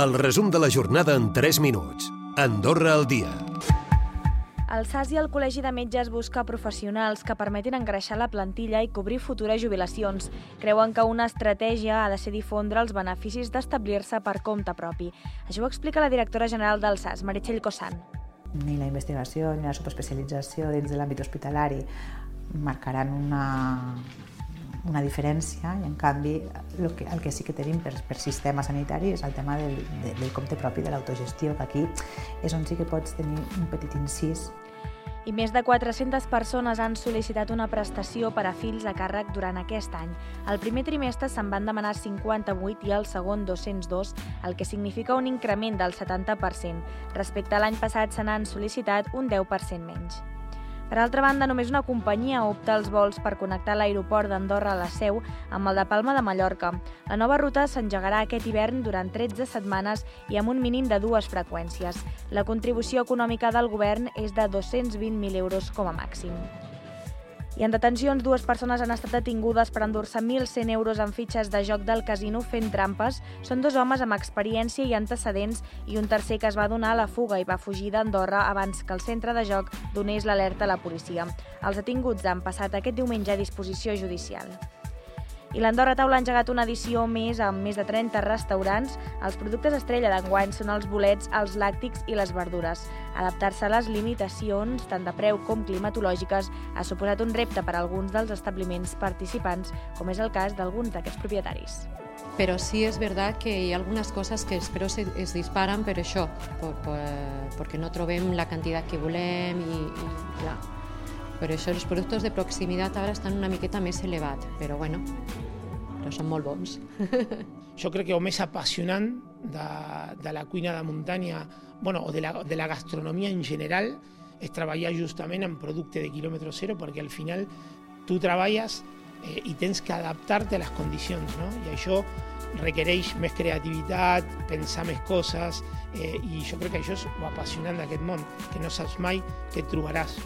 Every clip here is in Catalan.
El resum de la jornada en 3 minuts. Andorra al dia. El SAS i el Col·legi de Metges busca professionals que permetin engreixar la plantilla i cobrir futures jubilacions. Creuen que una estratègia ha de ser difondre els beneficis d'establir-se per compte propi. Això ho explica la directora general del SAS, Meritxell Cossan. Ni la investigació ni la subespecialització dins de l'àmbit hospitalari marcaran una, una diferència i en canvi el que, el que sí que tenim per, per sistema sanitari és el tema del, de, del compte propi de l'autogestió, que aquí és on sí que pots tenir un petit incís i més de 400 persones han sol·licitat una prestació per a fills a càrrec durant aquest any. El primer trimestre se'n van demanar 58 i el segon 202, el que significa un increment del 70%. Respecte a l'any passat se n'han sol·licitat un 10% menys. Per altra banda, només una companyia opta els vols per connectar l'aeroport d'Andorra a la Seu amb el de Palma de Mallorca. La nova ruta s'engegarà aquest hivern durant 13 setmanes i amb un mínim de dues freqüències. La contribució econòmica del govern és de 220.000 euros com a màxim. I en detencions, dues persones han estat detingudes per endur-se 1.100 euros en fitxes de joc del casino fent trampes. Són dos homes amb experiència i antecedents i un tercer que es va donar a la fuga i va fugir d'Andorra abans que el centre de joc donés l'alerta a la policia. Els detinguts han passat aquest diumenge a disposició judicial. I l'Andorra Taula ha engegat una edició més amb més de 30 restaurants. Els productes estrella d'enguany són els bolets, els làctics i les verdures. Adaptar-se a les limitacions, tant de preu com climatològiques, ha suposat un repte per a alguns dels establiments participants, com és el cas d'alguns d'aquests propietaris. Pero sí es verdad que hay algunas cosas que espero se, es disparan per això, porque no trobem la cantidad que volem i, i clar, per això els productes de proximitat ara estan una miqueta més elevats, però bueno, però són molt bons. jo crec que el més apassionant de la cuina de muntanya, bueno, o de la, de la gastronomia en general, és treballar justament en producte de quilòmetre zero, perquè al final tu treballes eh, i tens que adaptar-te a les condicions, no? I això requereix més creativitat, pensar més coses, eh, i jo crec que això és el apassionant d'aquest món, que no saps mai què et trobaràs.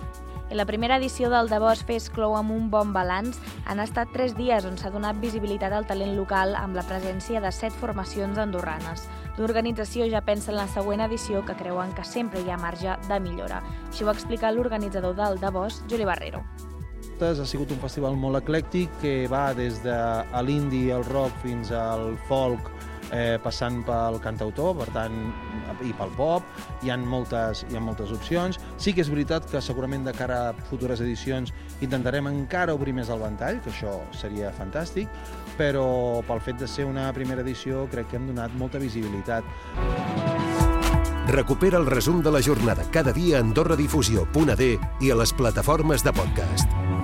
I la primera edició del Davos Fest clou amb un bon balanç. Han estat tres dies on s'ha donat visibilitat al talent local amb la presència de set formacions andorranes. L'organització ja pensa en la següent edició que creuen que sempre hi ha marge de millora. Així ho explica l'organitzador del Davos, Juli Barrero. Ha sigut un festival molt eclèctic que va des de l'indie, el rock, fins al folk, eh, passant pel cantautor, per tant, i pel pop, hi ha, moltes, hi ha moltes opcions. Sí que és veritat que segurament de cara a futures edicions intentarem encara obrir més el ventall, que això seria fantàstic, però pel fet de ser una primera edició crec que hem donat molta visibilitat. Recupera el resum de la jornada cada dia a AndorraDifusió.d i a les plataformes de podcast.